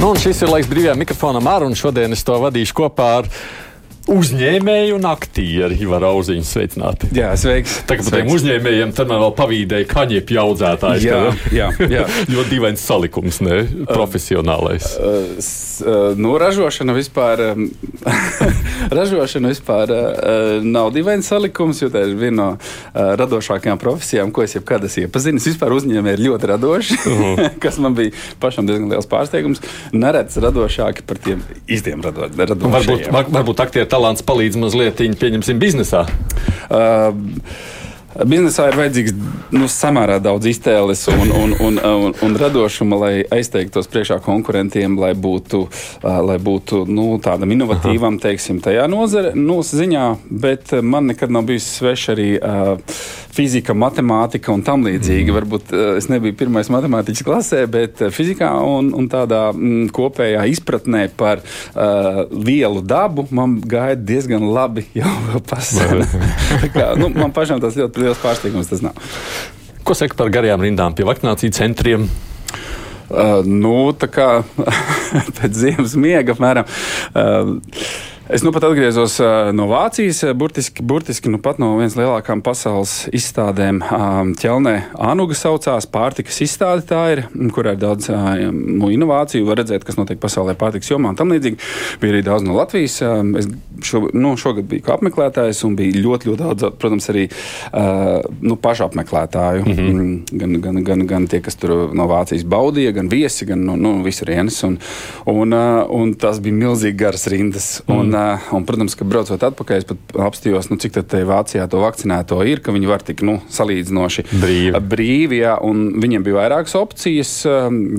Nu, šis ir laiks brīvajam mikrofonam. Ar, un šodien es to vadīšu kopā ar uzņēmēju un aktieru Ivaru Auziņu sveicināti. Jā, sveiks. Tagad par tiem uzņēmējiem tad man vēl pavīdēja kaņepju audzētājs. Jā, jā, jā. ļoti dīvains salikums, ne? Profesionālais. Uh, s- uh, nu, ražošana vispār, ražošana vispār uh, nav dīvains salikums, jo tā ir viena no uh, radošākajām profesijām, ko es jebkad esmu iepazinis. Vispār uzņēmēji ir ļoti radoši, kas man bija pašam diezgan liels pārsteigums. Neredz radošāki par tiem īstiem rado, radošajiem. Varbūt, var, varbūt aktieru talants palīdz mazliet, pieņemsim, biznesā. Uh, Biznesā ir vajadzīgs nu, samērā daudz iztēles un, un, un, un, un radošuma, lai aizteiktos priekšā konkurentiem, lai būtu, uh, lai būtu nu, tādam inovatīvam, teiksim, tajā nozare, nu, ziņā. Bet man nekad nav bijis sveša arī uh, fizika, matemātika un tam līdzīgi. Mm. Varbūt uh, es nebiju pirmais matemātiķis klasē, bet uh, fizikā un, un tādā mm, kopējā izpratnē par uh, vielu dabu man gāja diezgan labi jau pasaules. nu, man pašam tas ļoti liels pārsteigums tas nav. Ko saka par garajām rindām pie vakcināciju centriem? Uh, nu, tā kā pēc ziemas miega apmēram. Uh, Es nu pat atgriezos no Vācijas, burtiski, burtiski nu pat no vienas no lielākajām pasaules izstādēm. Ķelnē Anuga saucās, pārtikas izstāde tā ir, kurā ir daudz nu, inovāciju. Var redzēt, kas notiek pasaulē pārtikas jomā un tam līdzīgi. Bija arī daudz no Latvijas. Es šo, nu, šogad biju apmeklētājs un bija ļoti, ļoti daudz, protams, arī nu, pašu apmeklētāju. Mm -hmm. gan, gan, gan, gan tie, kas tur no Vācijas baudīja, gan viesi, gan nu, nu, visurienes. Un, un, un tas bija milzīgi garas rindas. Mm. Un, uh, un, protams, ka braucot atpakaļ, es pat apstājos, nu, cik tā Vācijā to vakcinēto ir, ka viņi var tik nu, salīdzinoši Brīvi. brīvi jā, viņiem bija vairākas opcijas.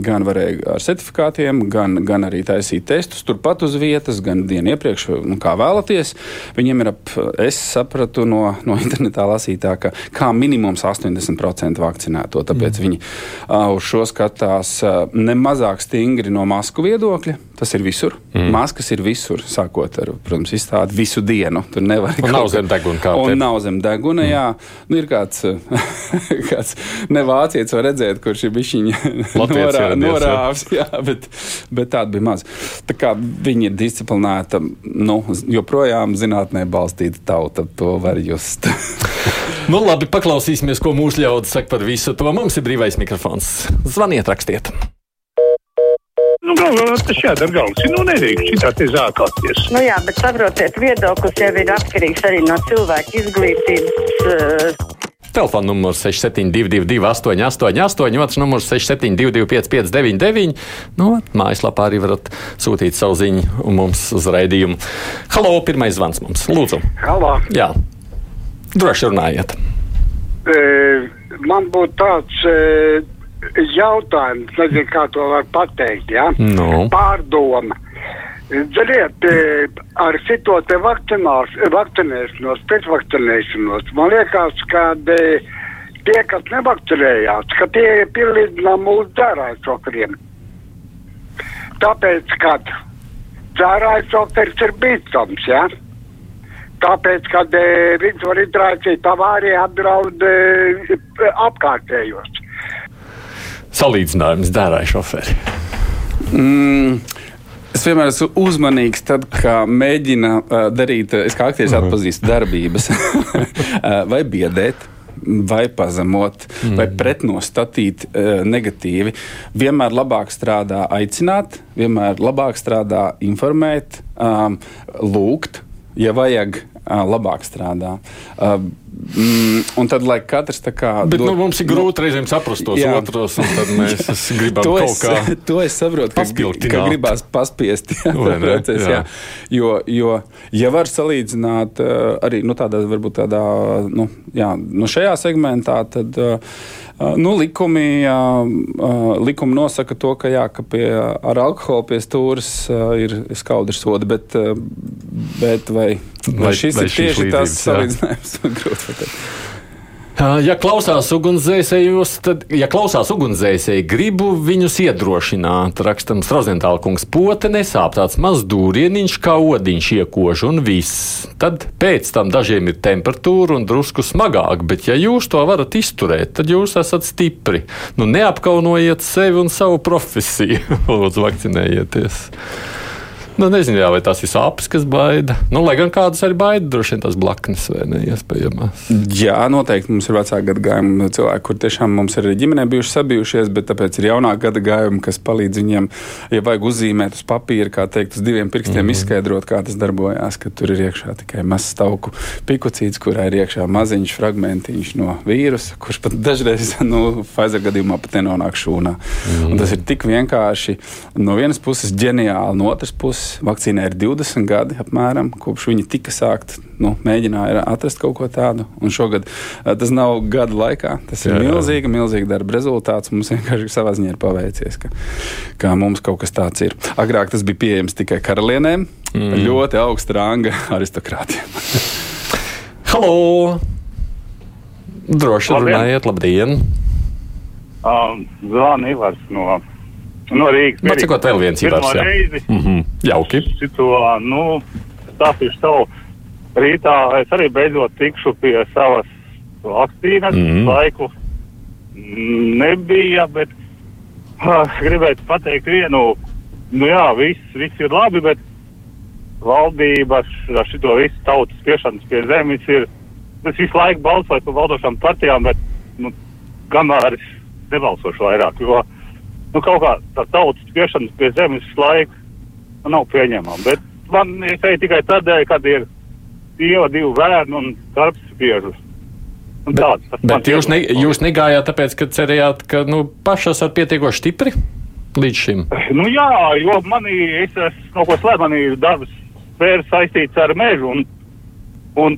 Gan varēja ar certifikātiem, gan, gan arī taisīt testus turpat uz vietas, gan dienu iepriekš, nu, kā vēlaties. Viņiem ir ap, es sapratu no, no internetā lasītā, ka kā minimums 80% vakcinēto. Tāpēc mm. viņi uh, uz šo skatās uh, ne mazāk stingri no masku viedokļa. Tas ir visur. Mm. Maskas ir visur, sākot ar, protams, izstādi visu dienu. Tur nevar Un nav zem deguna kā. Un nav zem deguna, jā. Nu, ir kāds, kāds nevācietis, var redzēt, kurš ir bijis norā, norāvis, jā, bet, bet tāda bija maz. Tā kā viņi ir disciplinēta, nu, joprojām zinātnē balstīta tauta, to var just. Nu, labi, paklausīsimies, ko mūsu ļaudis saka par visu to. Mums ir brīvais mikrofons. Zvaniet, rakstiet. Nu, galvā tas jādara galvas. Nu, nedrīkst šitā te zākāties. Nu jā, bet saprotiet, viedoklis jau ir atkarīgs arī no cilvēka izglītības. Uh, Telefona numurs 6722, 888, otrs numurs 672, 559, nu, mājaslapā arī varat sūtīt savu ziņu un mums uz raidījumu. Halo, pirmais zvans mums. Lūdzu, Halo. jā, droši runājiet. E, man būtu tāds e, jautājums, nezinu, kā to var pateikt. Ja? Nu. Pārdoma. Ziniet, e, ar šito te vakcinēšanos, pēcvakcinēšanos, man liekas, ka e, tie, kas nevakcinējās, ka tie ir pielīdzinām mūsu dzērāju šoferiem. Tāpēc, kad dzērāju šoferis ir bīstams, ja? Tāpēc, kad e, viņš var izraisīt avāriju, apdraud e, apkārtējos. Salīdzinājums dērāja šoferi. Mm. Es vienmēr esmu uzmanīgs, tad, kad mēģina uh, darīt, es kā aktieris atpazīstu darbības, vai biedēt. Vai pazemot, mm. vai pretnostatīt uh, negatīvi. Vienmēr labāk strādā aicināt, vienmēr labāk strādā informēt, um, lūgt, ja vajag, uh, labāk strādā. Uh, mm, un tad, lai katrs tā kā. Bet dod- nu, mums ir grūti reizēm saprast tos Jā. otros, un tad mēs gribam to kaut es, kā. to es saprotu, ka, ka gribās paspiest. Jā, ne? proces, Jā. jā. Jo, jo, ja var salīdzināt eh, arī nu, tādā, varbūt tādā, nu, jā, nu, šajā segmentā, tad uh, nu, likumi, likumi nosaka to, ka, jā, ka pie, ar alkoholu pie stūres ir skaudrs soda, bet, bet vai, vai, Vai- šis vai ir tieši tas salīdzinājums? Pateikt. Ja klausās ugunsdzēsējos, tad, ja klausās ugunsdzēsēji, gribu viņus iedrošināt. Rakstam, Rozentāla kungs, pote nesāp tāds mazs dūrieniņš, kā odiņš iekož un viss. Tad pēc tam dažiem ir temperatūra un drusku smagāk, bet ja jūs to varat izturēt, tad jūs esat stipri. Nu, neapkaunojiet sevi un savu profesiju. Lūdzu, vakcinējieties. Nu, nezinu, jā, vai tas ir sāpes, kas baida. Nu, lai gan kādas arī baida, droši vien tas blaknes vai neiespējamās. Jā, noteikti mums ir vecāka gadagājuma cilvēki, kur tiešām mums ir ģimenē bijuši sabijušies, bet tāpēc ir jaunāka gadagājuma, kas palīdz viņiem, ja vajag uzzīmēt uz papīra, kā teikt, uz diviem pirkstiem mm -hmm. izskaidrot, kā tas darbojās, ka tur ir iekšā tikai mazs tauku pikucīts, kurā ir iekšā maziņš fragmentiņš no vīrusa, kurš pat dažreiz, nu, Pfizer gadījumā pat nenonāk šūnā. Mm -hmm. Un tas ir tik vienkārši no vienas puses ģeniāli, no otras puses vakcīnai ir 20 gadi apmēram, kopš viņa tika sākta. Nu, mēģināja atrast kaut ko tādu. Un šogad tas nav gada laikā. Tas ir jā, jā. milzīga, milzīga darba rezultāts. Mums vienkārši savā ziņā ir paveicies, ka, ka mums kaut kas tāds ir. Agrāk tas bija pieejams tikai karalienēm, mm. ļoti augsta ranga aristokrātiem. Halo! Droši runājiet, labdien! Um, Zvani Ivars no no Rīgas. Man cikot vēl viens ivars, jā. Reizi. Mm -hmm. Jauki. Šito, nu, stāstīšu savu. Rītā es arī beidzot tikšu pie savas vakcīnas. Mm -hmm. Laiku nebija, bet uh, gribētu pateikt vienu. Nu jā, viss, viss ir labi, bet valdības ar šito visu tautas spiešanas pie zemes ir. Es visu laiku balsoju par valdošām partijām, bet nu, kamēr es nebalsošu vairāk. Jo, uh, nu, kaut kā tā tautas spiešanas pie zemes laika nu, nav pieņemama. Bet man ir tikai tādēļ, kad ir dieva divi bērni un darbs spiežus. Un tāds, bet bet jūs, ne, jūs negājāt tāpēc, ka cerējāt, ka nu, paši esat pietiekoši stipri līdz šim? Nu, jā, jo manī, es esmu kaut ko slēpt, manī darbs sfēra saistīts ar mežu. Un, un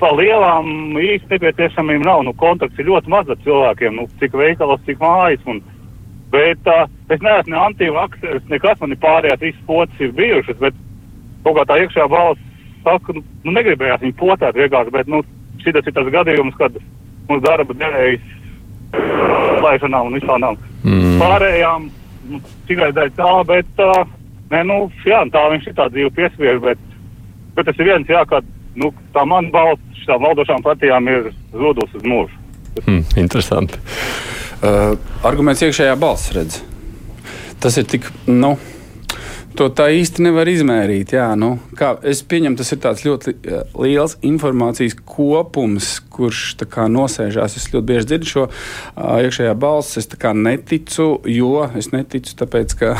pa lielām īsti nepieciešamību nav. Nu, kontakts ir ļoti maz ar cilvēkiem, nu, cik veikalos, cik mājas. Un, Bet uh, es neesmu ne antivakcērs, nekas man ir pārējās visas pocis ir bijušas, bet kaut kā tā iekšā balss saka, nu, negribējās viņu potēt vienkārši, bet, nu, šitas ir tas gadījums, kad mums darba devējs laišanām un visādām mm. pārējām, nu, tikai dēļ tā, bet, uh, nē, nu, jā, tā viņš ir tā dzīve piespiež, bet, bet tas ir viens, jā, ka, nu, tā man balss šitām valdošām partijām ir zudus uz mūžu. Mm, interesanti. Uh, arguments iekšējā balss redz. Tas ir tik. Nu, To tā īsti nevar izmērīt. Jā, nu, kā, es pieņemu, tas ir ļoti uh, liels informācijas kopums, kurš kā, nosēžās. Es ļoti bieži dzirdu šo uh, iekšējā balsi. Es neticu, jo es neticu, tāpēc, ka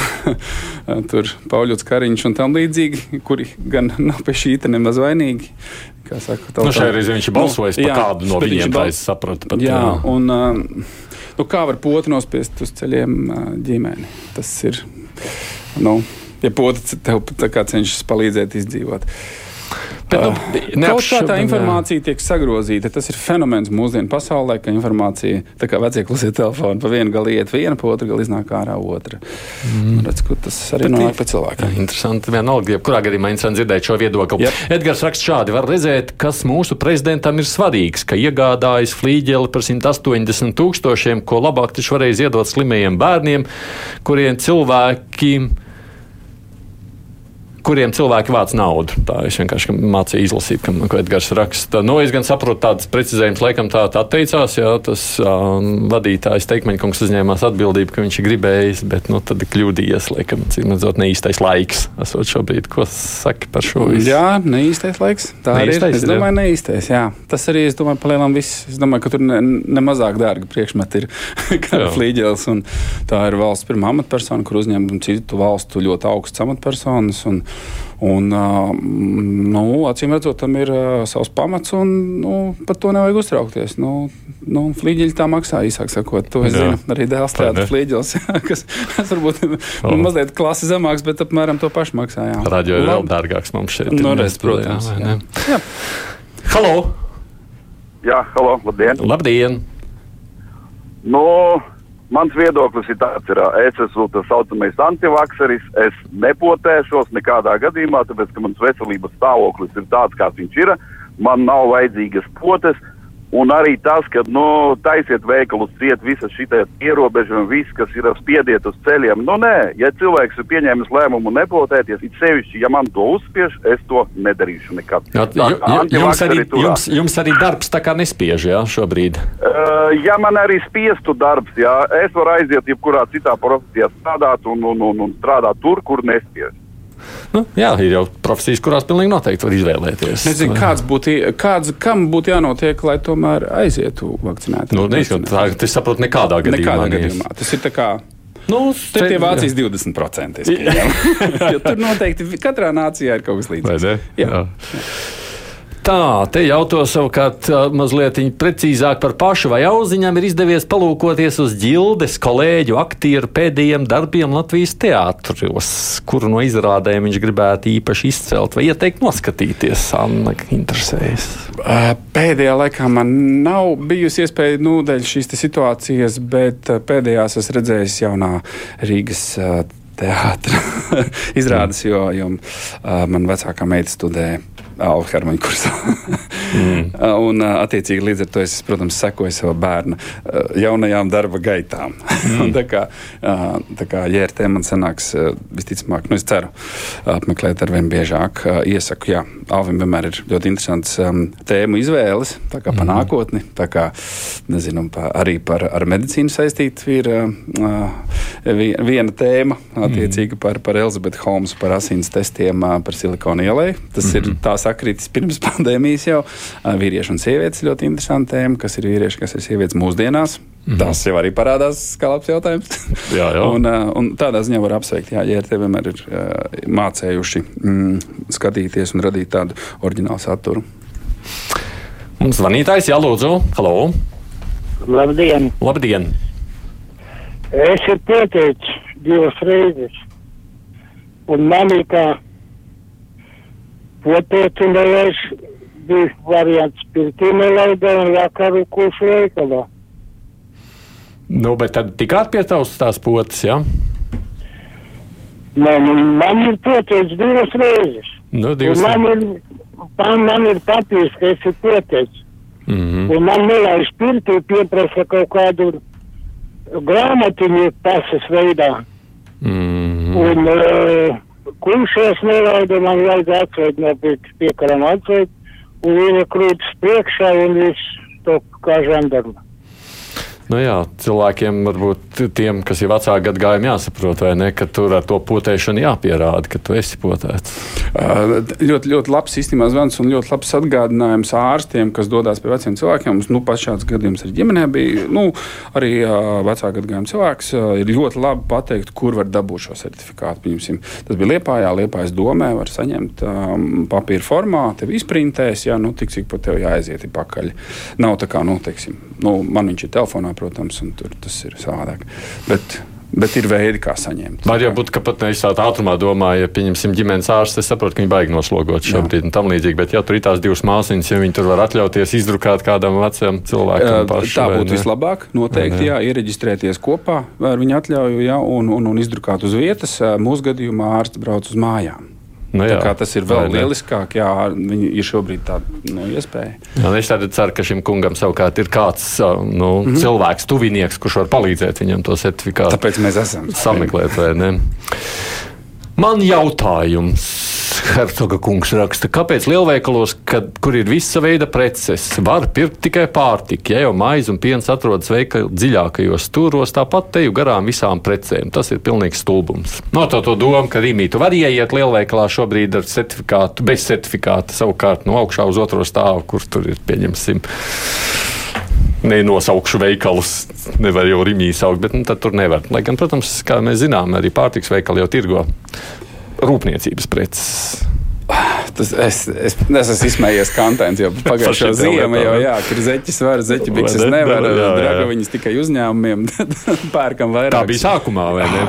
tur Pauļots Kariņš un tam līdzīgi, kuri gan nav pie šī nemaz vainīgi. Saka, nu, šajā reizē viņš ir balsojis nu, par jā, kādu no viņiem, tā es sapratu. Pat, jā, jā. Un, nu, kā var potu nospiest uz ceļiem ģimeni? Tas ir, nu, ja pote tev cenšas palīdzēt izdzīvot. Bet, nu, kaut kā tā informācija tiek sagrozīta. Tas ir fenomens mūsdienu pasaulē, ka informācija, tā kā vecie klusie telefoni, pa vienu galu iet viena, pa otru galu iznāk ārā otra. Mm. Redz, tas arī Bet nonāk pie cilvēkiem. Interesanti, vienalga, jebkurā gadījumā interesanti dzirdēt šo viedokli. Yep. Edgars raksta šādi, var redzēt, kas mūsu prezidentam ir svarīgs, ka iegādājas flīģeli par 180 tūkstošiem, ko labāk taču varēja iedot slimajiem bērniem, kuriem cilvēkiem kuriem cilvēki vāc naudu. Tā es vienkārši mācīju izlasīt, kam, Edgars raksta. Nu, es gan saprotu, tādas precizējumus laikam tā atteicās, jā, tas um, vadītājs Teikmeņkungs uzņēmās atbildību, ka viņš ir gribējis, bet, nu, tad kļūdījies, laikam, cīm redzot, neīstais laiks. Esot šobrīd, ko saki par šo visu? Jā, neīstais laiks. Tā neīstais, ir. Es domāju, jā. neīstais, jā. Tas arī, es domāju, palielam viss. Es domāju, ka tur ne, ne mazāk dārgi priekšmeti ir kā flīģels, un tā ir valsts pirmā amatpersona, kur uzņem citu valstu ļoti augsts amatpersonas. Un, Un, nu, acīm redzot, tam ir savs pamats, un nu, par to nevajag uztraukties. Nu, nu, flīģeļi tā maksā, īsāk sakot. To es jā. zinu. Arī dēls teātris flīģelis, kas, kas varbūt ir oh. mazliet klasi zemāks, bet apmēram to pašu maksā. Radio ir vēl dārgāks mums šeit. Nu, redz, protams. Jā, jā. jā. Halo! Jā, halo, labdien! Labdien! Nu, Mans viedoklis ir tāds, ka es esmu tas saucamais antivakseris. Es nepotēšos nekādā gadījumā, tāpēc ka mans veselības stāvoklis ir tāds, kāds viņš ir. Man nav vajadzīgas potes. Un arī tas, ka nu, taisiet veikalus, ciet visas šīs ierobežojumi, viss, kas ir spiediet uz ceļiem. Nu, nē, ja cilvēks ir pieņēmis lēmumu nepotēties, it sevišķi, ja man to uzspiež, es to nedarīšu nekad. Jā, Tā jums, arī, jums, jums arī darbs tā kā nespiež, jā, šobrīd. Uh, ja man arī spiestu darbs, jā, es varu aiziet jebkurā citā profesijā strādāt un, un, un, un strādāt tur, kur nespiež. Nu, jā, ir jau profesijas, kurās pilnīgi noteikti var izvēlēties. Nezinu, kāds būtu, kāds, kam būtu jānotiek, lai tomēr aizietu vakcinēt. Nu, neizskat, tā, es saprotu, nekādā gadījumā. Nekādā gadījumā. Tas ir tā kā. Nu, Tur tie Vācijas 20%. es pieņemu. Jo tur noteikti katrā nācijā ir kaut kas līdzīgs. Jā. Jā. Tā, te jautāju savukārt mazliet precīzāk par pašu, vai auziņam ir izdevies palūkoties uz ģildes kolēģu aktieru pēdējiem darbiem Latvijas teātros, kuru no izrādēm viņš gribētu īpaši izcelt vai ieteikt noskatīties. Anna interesējas. Pēdējā laikā man nav bijusi iespēja nu, dēļ šīs situācijas, bet pēdējās es redzēju jaunā Rīgas ā, teātra izrādes, jo, jo man vecākā meita studē Alfa Hermaņa kursā. mm. Un, attiecīgi, līdz ar to es, protams, sekoju savu bērnu ā, jaunajām darba gaitām. Mm. tā kā, tā kā JRT man sanāks, visticamāk, nu, es ceru, apmeklēt ar vien biežāk. Iesaku, jā, Alvim vienmēr ir ļoti interesants tēmu izvēles, tā kā pa Mhm. nākotni, tā kā, nezinu, pa, arī par ar medicīnu saistīta ir vi- viena tēma, attiecīgi Mhm. par, par Elizabeti Holmes, par asins testiem, par silikonu ielai. Tas mm ir tā sakritis pirms pandēmijas jau. Vīrieši un sievietes ļoti interesanta tēma, kas ir vīrieši, kas ir sievietes mūsdienās. Mm -hmm. Tas jau arī parādās kā labs jautājums. Jā, jā. un, un tādā ziņā var apsveikt, jā, ja te vienmēr ir mācējuši mm, skatīties un radīt tādu oriģinālu saturu. Mums zvanītājs, jā, lūdzu, halo, Labdien! labdien! Es esmu pieteicis divas reizes. Un man ir kā potēcinājais bija variants pirtī nelaida un jākaru kuršu veikalā. Nu, bet tad tikāt pie tavas tās potes, jā? Man, man ir pieteicis divas reizes. Nu, divas. man ir, man, man ir papīrs, ka esi pieteicis. Mm -hmm. Un man nelaiž pirtī pieprasa kaut kādu grāmatiņu pasas veidā. Mm -hmm. Un uh, kuršos nelaidu, man vajag atsveikt no pie- piekaram atsveikt, un viņa krūtis priekšā un viss to kā žandarma. Nu jā, cilvēkiem, varbūt tiem, kas ir vecāki gadagājumi, jāsaprot, ne, ka tur ar to potēšanu jāpierāda, ka tu esi potēts. Uh, ļoti, ļoti labs īstenībā zvans un ļoti labs atgādinājums ārstiem, kas dodas pie veciem cilvēkiem. Mums nu, pats šāds gadījums arī ģimenē bija. Nu, arī uh, vecāka gadījuma cilvēks uh, ir ļoti labi pateikt, kur var dabūt šo certifikātu. Pieņemsim. Tas bija Liepājā, Liepājas domē, var saņemt um, papīra formā, tev izprintēs, jā, nu, tik cik pat tev jāaiziet ir pakaļ. Nav tā kā, nu, teiksim, nu, man viņš ir telefonā, protams, un tur tas ir savādāk. Bet, bet ir veidi, kā saņemt. Var jau būt, ka pat nevis tādā ātrumā domāja, ja pieņemsim ģimenes ārstu, es saprotu, ka viņi baigi noslogot šobrīd un tam līdzīgi, bet ja tur ir tās divas māsīņas, ja viņi tur var atļauties izdrukāt kādam vecam cilvēkam pašu. Tā būtu vislabāk. Noteikti, jā, iereģistrēties kopā ar viņu atļauju jā, un, un, un izdrukāt uz vietas. Mūsu gadījumā ārsts brauc uz mājām. Nu, jā. tas ir vēl lieliskāk, jā, viņi ir šobrīd tāda nu, iespēja. Jā, un es ceru, ka šim kungam savukārt ir kāds nu, mm -hmm. cilvēks, tuvinieks, kurš var palīdzēt viņam to certifikātu Tāpēc mēs esam. sameklēt. Man jautājums. Hercoga kungs raksta, kāpēc lielveikalos, kad, kur ir visa veida preces, var pirkt tikai pārtiku? Ja jau maize un piens atrodas veikala dziļākajos stūros, tāpat teju garām visām precēm. Tas ir pilnīgs stulbums. No tā to domu, ka Rīmī tu vari ieiet lielveikalā šobrīd ar certifikātu, bez certifikāta, savukārt no augšā uz otro stāvu, kur tur ir pieņemsim. Nenosaukšu veikalus, nevar jau rīmī saukt, bet nu, tur nevar. Lai gan, protams, kā mēs zinām, arī pārtiks veikali jau tirgo rūpniecības preces. Tas, es, es, es esmu izsmējies kantēns jau lietām, jau ne? jā, kur zeķis var, zeķi bikses ne? nevar, jā. dragaviņas tikai uzņēmumiem, pērkam vairāk. Tā bija sākumā, vai ne?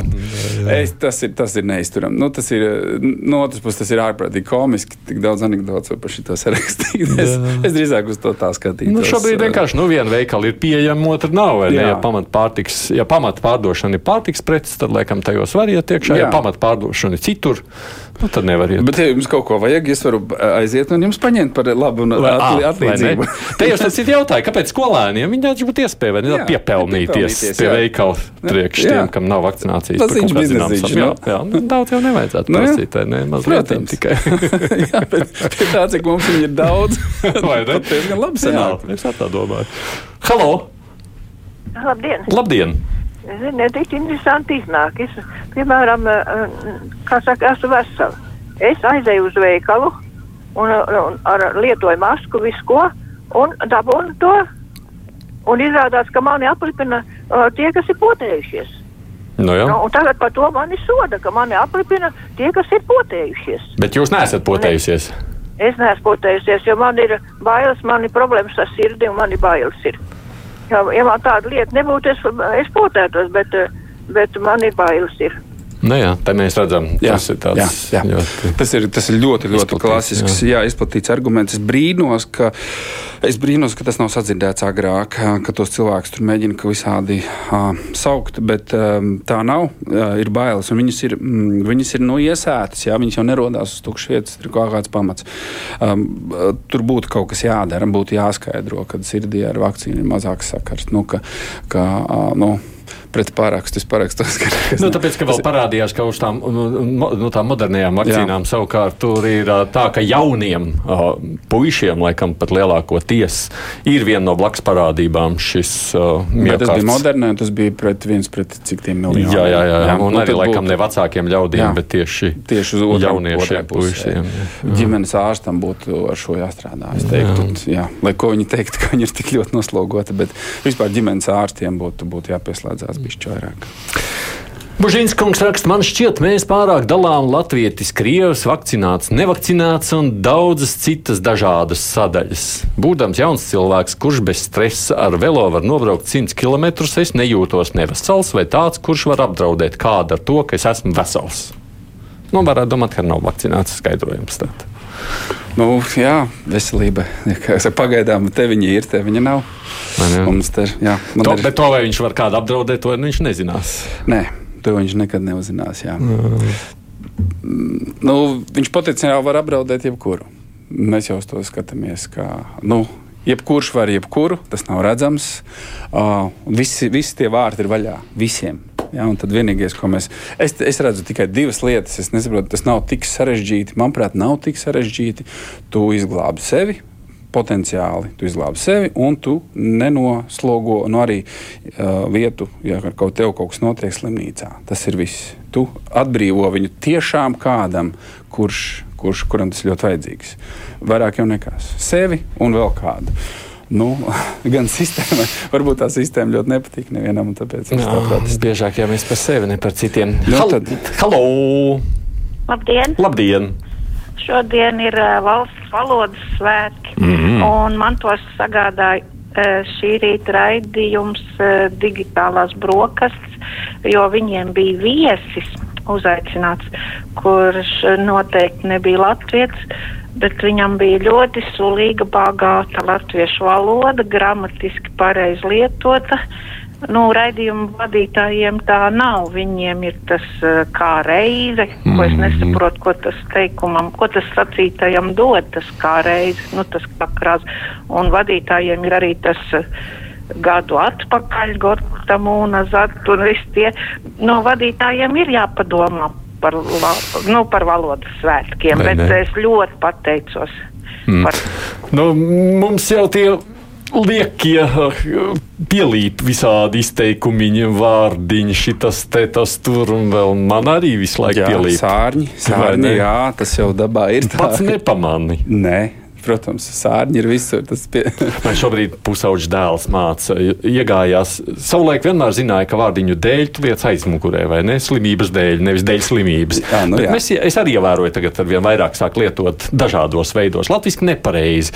Es, tas ir, tas ir neizturami. Nu, tas ir, no otras puses, tas ir ārprātīgi komiski. Tik daudz anekdotu par šo sarakstīt. Es, es drīzāk uz to tā skatītos. Nu, šobrīd vienkārši nu, viena veikala ir pieejama, otra nav. vai ne? Ja pamata pārtiks, ja pamata pārdošana ir pārtiks preces, tad laikam tajos var iet iekšā. Ja Jā. pamata pārdošana ir citur, nu, tad nevar iet. Bet, ja jums kaut ko vajag, es varu aiziet un jums paņemt par labu un atli, atlīdzību. Te jau tas ir jautājums, kāpēc skolēniem viņi taču būtu iespēja vai ne, Jā, piepelnīties pie jā. veikala priekš tiem, kam nav vakcinācijas. zināmu biznesīši, savu- Jā, nu. jā, nu, daudz jau nevajadzētu Nu, jā. prasīt, ne? Mazliet tikai. Jā, bet pie tā, cik mums viņi ir daudz, Vai ne? tad diezgan labi sanāk. es tā domāju. Halo! Labdien! Labdien! Ziniet, tik interesanti iznāk. Es, piemēram, eh, kā saka, esmu vesela. Es aizēju uz veikalu un, un ar lietoju masku, visu ko, un dabūnu to. Un izrādās, ka mani aplipina uh, tie, kas ir potējušies. Nu, jā. Nu, tagad par to mani soda, ka mani aplipina tie, kas ir potējušies. Bet jūs neesat potējusies. Es neesmu potējusies, jo man ir bailes, man ir problēmas ar sirdi un man ir bailes. Ir. Ja, ja man tāda lieta nebūtu, es, es potētos, bet, bet man ir bailes. Ir. Nu, jā, tā mēs redzam, Jā, tas ir tāds jā, jā. ļoti. Tas ir, tas ir ļoti, ļoti Izplatīts, klasisks, jā. Jā, izplatīts arguments. Es brīnos, ka, es brīnos, ka tas nav sadzirdēts agrāk, ka tos cilvēkus tur mēģina ka visādi uh, saukt, bet um, tā nav. Uh, ir bailes, un viņas ir, mm, viņas ir no iesētas, jā, viņas jau nerodās uz tukšas vietas, tur ir kaut kāds pamats. Um, tur būtu kaut kas jādara, būtu jāskaidro, ka sirdī ar vakcīnu ir mazāks sakars. Nu, ka, ka, uh, nu, pret pārakstu es parakstos. Ka, Nu, tāpēc, ka vēl parādījās, ka uz tām, nu, nu, nu, tām modernajām vakcīnām Jā. savukārt tur ir tā, ka jauniem uh, puišiem, laikam pat lielākoties, ir viena no blakus parādībām šis uh, Bet tas bija moderns, tas bija pret viens pret cik tiem miljoniem. Jā, jā, jā, jā. un nu, arī laikam būtu- ne vecākiem ļaudīm, Jā. bet tieši, Tieši uz otru jauniešiem, puišiem. Ģimenes ārstam būtu ar šo jāstrādā. Es teiktu, jā. Jā, lai ko viņi teiktu, ka viņi ir tik ļoti noslogoti, bet vispār ģimenes ārstiem būtu, būtu jāpieslēdzās bišķi vairāk. Bužīns kungs raksta, man šķiet, mēs pārāk dalām latvietis, krievs, vakcinēts, nevakcinēts un daudzas citas dažādas sadaļas. Būdams jauns cilvēks, kurš bez stresa ar velo var nobraukt 100 km, es nejūtos nevesels vai tāds, kurš var apdraudēt kādu ar to, ka es esmu vesels. Nu, varētu domāt, ka nav vakcinēts skaidrojums. Tātad. Nu, jā, veselība. Saku, Pagaidām te viņa ir, te viņa nav. Mums te, jā, man To, ir- bet to, vai viņš var kādu apdraudēt, to viņš nezinās. Nē, to viņš nekad neuzzinās. Jā. Mm, Nu, viņš potenciāli var apdraudēt jebkuru. Mēs jau uz to skatāmies. Kā, nu, jebkurš var jebkuru, tas nav redzams. Uh, visi, visi tie vārti ir vaļā visiem. Ja, tad vienīgais, ko mēs. Es, es redzu tikai divas lietas. Es nesaprotu, tas nav tik sarežģīti. Manuprāt, nav tik sarežģīti. Tu izglābi sevi, potenciāli tu izglābi sevi, un tu nenoslogo nu, arī uh, vietu, ja ar kaut tev kaut kas notiek slimnīcā. Tas ir viss. Tu atbrīvo viņu tiešām kādam, kurš, kurš, kuram tas ļoti vajadzīgs. Vairāk jau nekas. Sevi un vēl kādu. Nu, gan sistēma, varbūt tā sistēma ļoti nepatīk nevienam, un tāpēc es tā protestu. biežāk jau mēs par sevi, ne par citiem. Nu, Hal tad- Halo! Labdien! Labdien! Šodien ir uh, valsts valodas svētki, Mhm. un man tos sagādāja uh, šī rīta raidījums uh, digitālās brokastis, jo viņiem bija viesis uzaicināts, kurš noteikti nebija latviets, bet viņam bija ļoti sulīga, bagāta latviešu valoda, gramatiski pareizi lietota. Nu, raidījumu vadītājiem tā nav. Viņiem ir tas uh, kā reize, ko es nesaprotu, ko tas teikumam, ko tas sacītajam dod, tas kā reize, nu, tas kakrās. Un vadītājiem ir arī tas uh, gadu atpakaļ, Gortamūna, Zat un viss tie. No vadītājiem ir jāpadomā par, la, nu, par valodas svētkiem, Vai bet ne? es ļoti pateicos. Mm. Par, Nu, mums jau tie liekie uh, pielīp visādi izteikumi, vārdiņi, šitas, te, tas tur, un vēl man arī visu laiku Jā, pielīp. sārņi, sārņi ne? jā, tas jau dabā ir. tā, Pats nepamani. Nē, protams, sārņi ir visur. Pie... Man šobrīd pusauģis dēls māca, iegājās. Savulaik vienmēr zināja, ka vārdiņu dēļ tu lietas aizmugurē, vai ne? Slimības dēļ, nevis dēļ slimības. Jā, nu Bet jā. mēs, es arī ievēroju, tagad ar vien vairāk sāk lietot dažādos veidos. Latvijas nepareizi.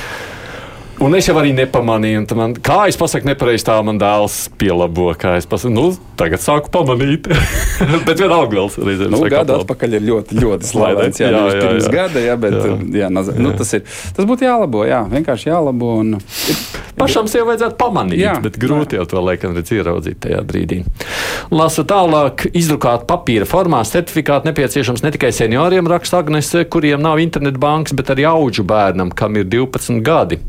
Un es jau arī nepamanīju, man, kā es pasaku nepareizi, tā man dēls pielabo. Pasaku, nu, tagad sāku pamanīt. Bet vienalga vēl reizē. Nu, gada atpakaļ ir ļoti, ļoti slavens. Jā, Jā, jā, jā, pirms jā. gada, jā, bet Jā. jā. Jā, naz... Nu, tas, ir, tas būtu jālabo. Jā, vienkārši jālabo. Un... Pašam sev vajadzētu pamanīt, jā, bet grūti jau to laikam redz ieraudzīt tajā brīdī. Lasu tālāk, izdrukāt papīra formā certifikātu nepieciešams ne tikai senioriem, raksta Agnese, kuriem nav internetbankas, bet arī auģu bērnam, kam ir 12 gadi.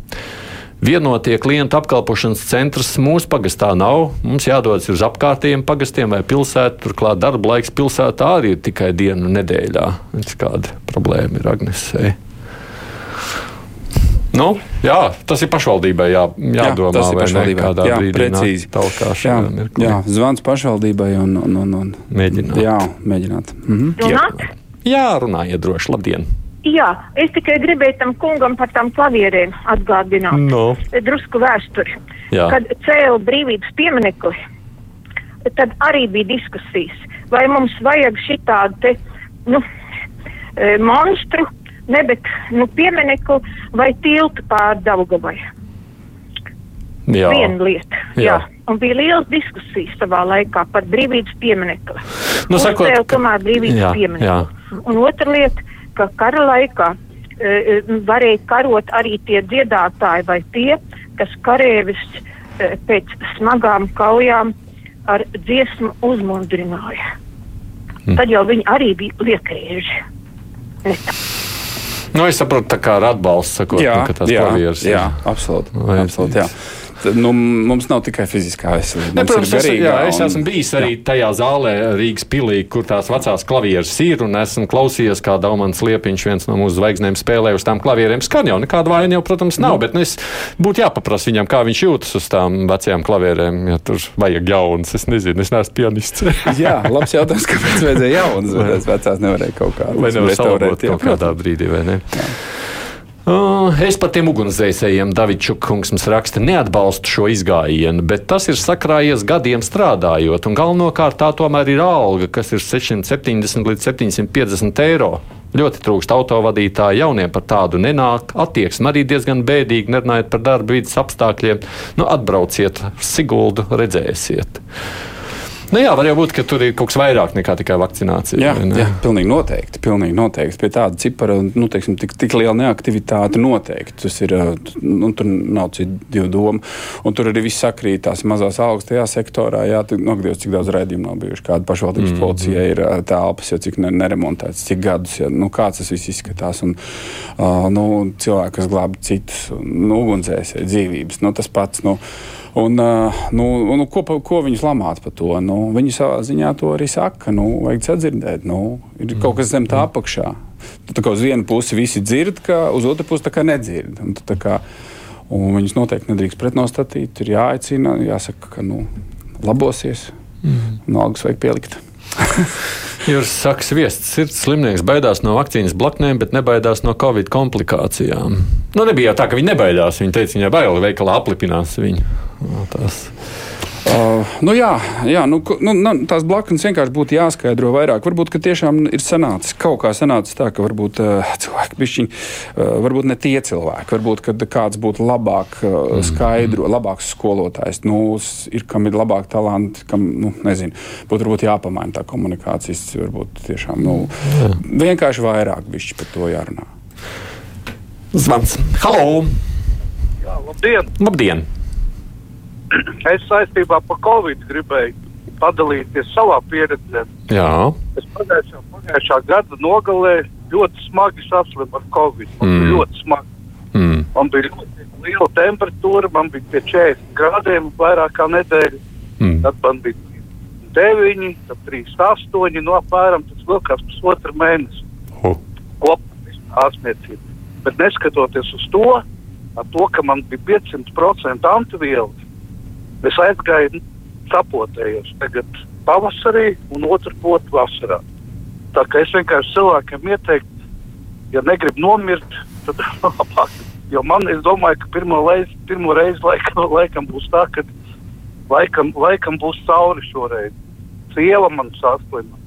Vienotie klientu apkalpošanas centrs mūsu pagastā nav. Mums jādodas uz apkārtējiem pagastiem vai pilsētu. Turklāt darba laiks pilsētā arī ir tikai dienu nedēļā. Kāda problēma ir Agnesei? Nu, jā, tas ir pašvaldībai jā, jādomā. Jā, tas ir pašvaldībai. Kādā jā, brīdī precīzi. Jā, jā, zvans pašvaldībai un, un, un, un mēģināt. Jā, mēģināt. Mhm. Jā, jā runājiet droši. Labdien! Jā, es tikai gribēju tam kungam par tām klavierēm atgādināt. No. Drusku vēsturi. Jā. Kad cēla brīvības pieminekli, tad arī bija diskusijas, vai mums vajag šitādu te, nu, e, monstru, ne, bet, nu, pieminekli vai tiltu pār Daugavai. Jā. Viena lieta. Jā. Jā. Un bija liels diskusijas savā laikā par brīvības pieminekli. Nu, sakot, Uzcēla tomēr brīvības jā, pieminekli. jā. Un otra lieta, ka kara laikā e, e, varēja karot arī tie dziedātāji vai tie, kas karēvis e, pēc smagām kaujām ar dziesmu uzmundrināja. Mm. Tad jau viņi arī bija tā. Nu, es saprotu, tā kā ar atbalstu sakot, Jā, nu, ka tās jā, klavieres ir. jā, absolūti. Vai- absolūti jā. Nu, mums nav tikai fiziskā veselība. Ne, protams, es, jā, es un- esmu bijis arī tajā zālē, Rīgas pilī, kur tās vecās klavieres ir. Un esmu klausījies, kā Daumans Liepiņš, viens no mūsu zvaigznēm, spēlē uz tām klavierēm. Skan jau nekāda vaina, jau, protams, nav. Bet nu, es būtu jāpaprasa viņam, kā viņš jūtas uz tām vecajām klavierēm. Ja tur vajag jaunas, es nezinu, es neesmu pianists. Jā, labs jautājums, kāpēc vajadzēja jaunas, bet tās vecās nevarēja kaut kā Vai nevar salabot jā, kaut kādā brīdī, vai ne? Uh, Es par tiem ugunsdzēsējiem, Davids Čukungs, mums raksta, neatbalstu šo izgājienu, bet tas ir sakrājies gadiem strādājot, un galvenokārt tā tomēr ir alga, kas ir 670 līdz 750 eiro. Ļoti trūkst autovadītāju, jauniem par tādu nenāk. Attieksme arī diezgan bēdīga, nerunājot par darba vidas apstākļiem. Nu, atbrauciet, Siguldu, redzēsiet. Nu jā, var jau būt, ka tur ir kaut kas vairāk nekā tikai vakcinācija. Jā, ne? jā, pilnīgi noteikti. Pilnīgi noteikti. Pie tāda cipara, nu, teiksim, tik, tik liela neaktivitāte noteikti. Tas ir, uh, nu, tur nav citu domu. Un tur arī viss sakrīt tās mazās algas tajā sektorā. Jā, tu, nu, cik daudz raidījumu nav bijuši. Kāda pašvaldības mm. policija ir uh, telpas, jau cik ne, neremontēts, cik gadus, ja, nu, kāds tas viss izskatās. Un, uh, nu, cilvēki, kas glāb citus, nu, ugunsdzēsēji dzīvības, nu, tas pats. Nu, Un, nu, nu, ko, ko viņus lamāt par to? Nu, viņi savā ziņā to arī saka. Nu, vajag sadzirdēt, nu, ir kaut kas zem tā apakšā. Tu tā uz vienu pusi visi dzird, ka uz otru pusi tā nedzird. Un, tu tā kā, un viņus noteikti nedrīkst pretnostatīt. Ir jāaicina, jāsaka, ka nu, labosies. Mm. Un algas vajag pielikt. Jūras saka, sviests sirds slimnieks baidās no vakcīnas blaknēm, bet nebaidās no covid komplikācijām. Nu, nebija jau tā, ka viņi nebaidās. Viņi teica, viņai bail, veikalā aplipinās viņu. No, tās. Uh, nu jā, jā nu, nu, nu, tās blaknes vienkārši būtu jāskaidro vairāk. Varbūt ka tiešām ir sanācis kaut kā sanācis tā, ka varbūt uh, cilvēki bišķiņ, uh, varbūt ne tie cilvēki, varbūt kāds būtu labāk uh, skaidro, labāks skolotājs, nu, ir kam ir labāk talanti, kam, nu, nezinu, būtu varbūt jāpamaina tā komunikācijas, varbūt tiešām, nu, vienkārši vairāk bišķi par to jārunā. Zvans. Halo! Jā, labdien! Labdien! Es saistībā ar Covid gribēju padalīties savā pieredzē. Jā, Es pagājušā, pagājušā gada nogalē ļoti smagi saslimu ar Covid. Man Mm. ļoti smagi. mm. Man bija ļoti liela temperatūra, man bija pie 40 grādiem vairāk kā nedēļa. Mm. Tad man bija 9, tad 3, 8, no apmēram tas vilkās pusotru mēnesi. Oh. Kopā ārstniecība. Bet neskatoties uz to, to, ka man bija 500% antivielas, es aizgāju sapotējos tagad pavasarī un otru potu vasarā. Tā kā es vienkārši cilvēkiem ieteiktu, ja negrib nomirt, tad labāk. Jo man, es domāju, ka pirmo reizi, pirmo reizi laikam, laikam būs tā, ka laikam, laikam būs cauri šoreiz. Sieva man saslima.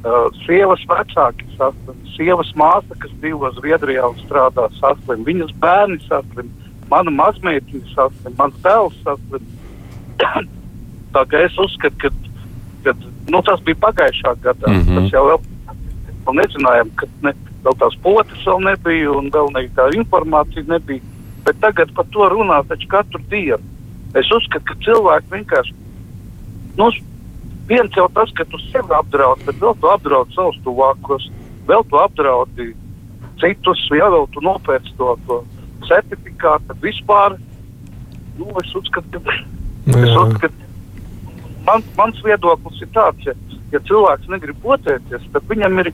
Uh, sievas vecāki saslima. Sievas māsa, kas dzīvo Zviedrijā un strādā, saslima. Viņas bērni saslima. Mana mazmeitiņa saslima. Mans dēls saslima. Tā kā es uzskatu, ka, ka nu, tas bija pagājušā gadā. Mm. -hmm. Tas jau vēl vēl nezinājām, ka ne, vēl tās potes vēl nebija un vēl ne, tā informācija nebija. Bet tagad par to runā taču katru dienu. Es uzskatu, ka cilvēki vienkārši. Nu, viens jau tas, ka tu sevi apdraudi, bet vēl tu apdraudi savus tuvākos, vēl tu apdraudi citus, ja vēl tu nopērci to, to certifikātu. Vispār nu, es uzskatu, ka, es uzskatu, man, mans viedoklis ir tāds, ja, ja cilvēks negrib potēties, tad viņam ir,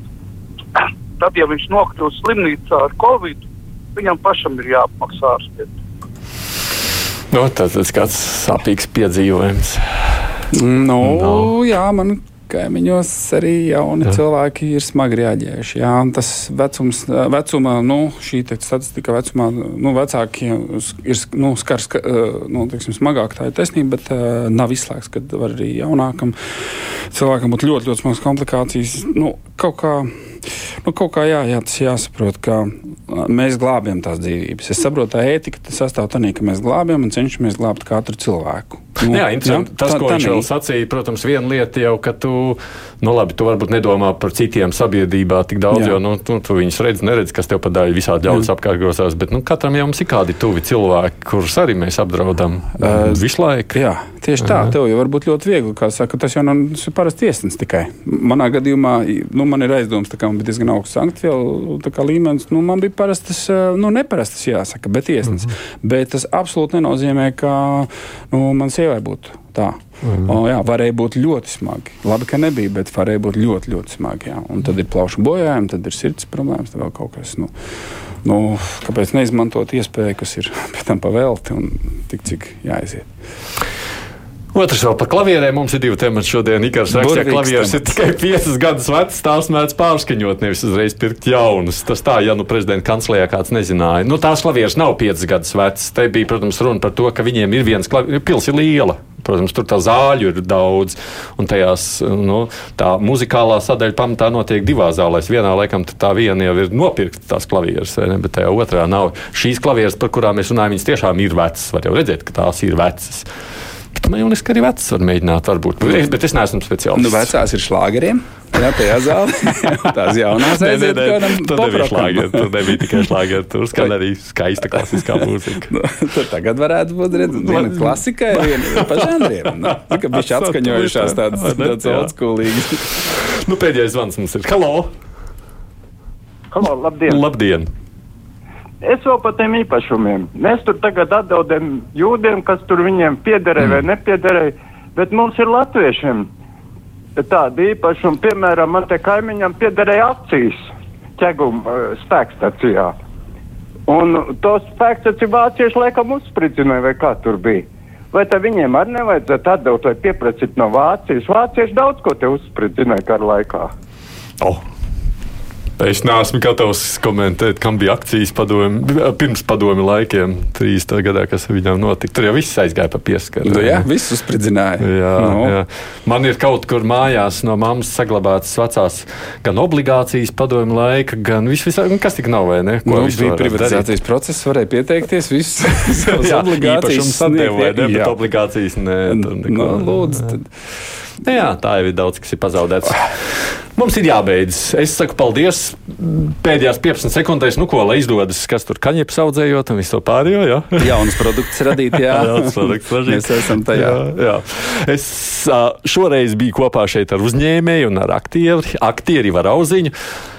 tad, ja viņš nokļūst slimnīcā ar covid, viņam pašam ir jāapmaksā ārstēt. Nu, tas ir kāds sāpīgs piedzīvojums. Nu, No. no. Jā, man kaimiņos arī jauni jā. cilvēki ir smagi reaģējuši. Jā, tas vecums, vecumā, nu, šī statistika vecumā, nu, vecāki ir nu, skars, ka, nu, teiksim, smagāk tā ir taisnība, bet uh, nav izslēgts, ka var arī jaunākam cilvēkam būt ļoti, ļoti smagas komplikācijas. Nu, kaut kā, nu, kaut kā jā, jā, tas jāsaprot, ka mēs glābjam tās dzīvības. Es saprotu, tā ētika tas sastāv tādā, ka mēs glābjam un cenšamies glābt katru cilvēku. Nu, jā, interesanti. Jā, tas, tā, ko viņš vēl sacīja, protams, viena lieta jau, ka tu, nu, labi, tu varbūt nedomā par citiem sabiedrībā tik daudz, jā. jo, nu, tu, tu viņus redz, neredz, kas tev padāja visādi ļaudis apkārt grozās, bet, nu, katram jau mums ir kādi tuvi cilvēki, kurus arī mēs apdraudam uh, visu laiku. Jā, tieši tā, tev jau var būt ļoti viegli, saka, tas jau nav tas ir parasti tiesnesis tikai. Manā gadījumā, nu, man ir aizdoms, kā man bija diezgan augsts sankciju līmenis, nu, man bija parastas, nu, neparastas jāsaka, bet tiesnesis. Mm -hmm. Bet tas absolūti nenozīmē, ka, nu, man sievai būtu tā. Mm. O, jā, varēja būt ļoti smagi. Labi, ka nebija, bet varēja būt ļoti, ļoti smagi. Jā. Un tad ir plaušu bojājumi, tad ir sirds problēmas, tad vēl kaut kas. Nu, nu, kāpēc neizmantot iespēju, kas ir pēc tam pavēlti un tik cik jāaiziet? Otrs vēl par klavierēm. Mums ir divi temati šodien. Ikars raksta, ka klavieres ir tikai 5 gadus vecs, tās mēdz pārskaņot, nevis uzreiz pirkt jaunas. Tas tā, ja nu prezidenta kanclējā kāds nezināja. Nu, tās klavieres nav 5 gadus vecas. Te bija, protams, runa par to, ka viņiem ir viens klavieres, pils ir liela. Protams, tur tā zāļu ir daudz, un tajās, nu, tā muzikālā sadaļa pamatā notiek divās zālēs. Vienā laikam tā viena jau ir nopirkta tās klavieres, ne, bet tajā otrā nav. Šīs klavieres, par kurām mēs runājam, viņas tiešām ir vecas. Var jau redzēt, ka tās ir vecas. Liekas, ka arī vecas var mēģināt, varbūt. Bet, bet es neesmu speciālists. Nu, vecās ir šlāgeriem. Jā, tajā zālē. Tās jaunās aiziet kādam Tur nebija šlāgeri, tur nebija tikai šlāgeri, tur skan arī skaista klasiskā mūzika. nu, tur tagad varētu būt redz, viena klasikai, viena pa žanriem. Nu, ka bišķi atskaņojušās tādas, tādas oldschoolīgas. Nu, pēdējais zvans mums ir. Halo! Halo, labdien! Labdien! Es vēl par tiem īpašumiem. Mēs tur tagad atdodam jūdiem, kas tur viņiem piederēja mm. vai nepiederēja, bet mums ir latviešiem tādi īpašumi. Piemēram, man te kaimiņam piederēja akcijas ķeguma uh, spēkstacijā. Un tos spēkstaciju vācieši laikam uzspridzināja, vai kā tur bija. Vai tad viņiem arī nevajadzētu atdot vai pieprasīt no Vācijas? Vācieši daudz ko te uzspridzināja kara laikā. Oh. Es neesmu gatavs komentēt, kam bija akcijas padomi, pirms padomi laikiem, 30. gadā, kas viņam notika. Tur jau viss aizgāja pa pieskaru. Nu, jā, viss uzspridzināja. Jā, Nu. jā. Man ir kaut kur mājās no mammas saglabātas vecās gan obligācijas padomi laika, gan viss, vis, kas tik nav, vai ne? Nu, visu bija privatizācijas darīt? process, varēja pieteikties, visas Jā, obligācijas sadeva, vai ne, sniegt. bet Jā. obligācijas nē. tur neko. Nu, lūdzu, tad. Nu Jā, tā jau ir daudz, kas ir pazaudēts. Mums ir jābeidz. Es saku paldies. Pēdējās 15 sekundēs, nu ko, lai izdodas, kas tur kaņepes audzējot un visu to pārējo. Jā, Jaunas produkts radīt, jā. Jauns produkts radīt. Mēs esam tajā. Jā, jā. Es šoreiz biju kopā šeit ar uzņēmēju un ar aktieri, aktieri Varauziņu.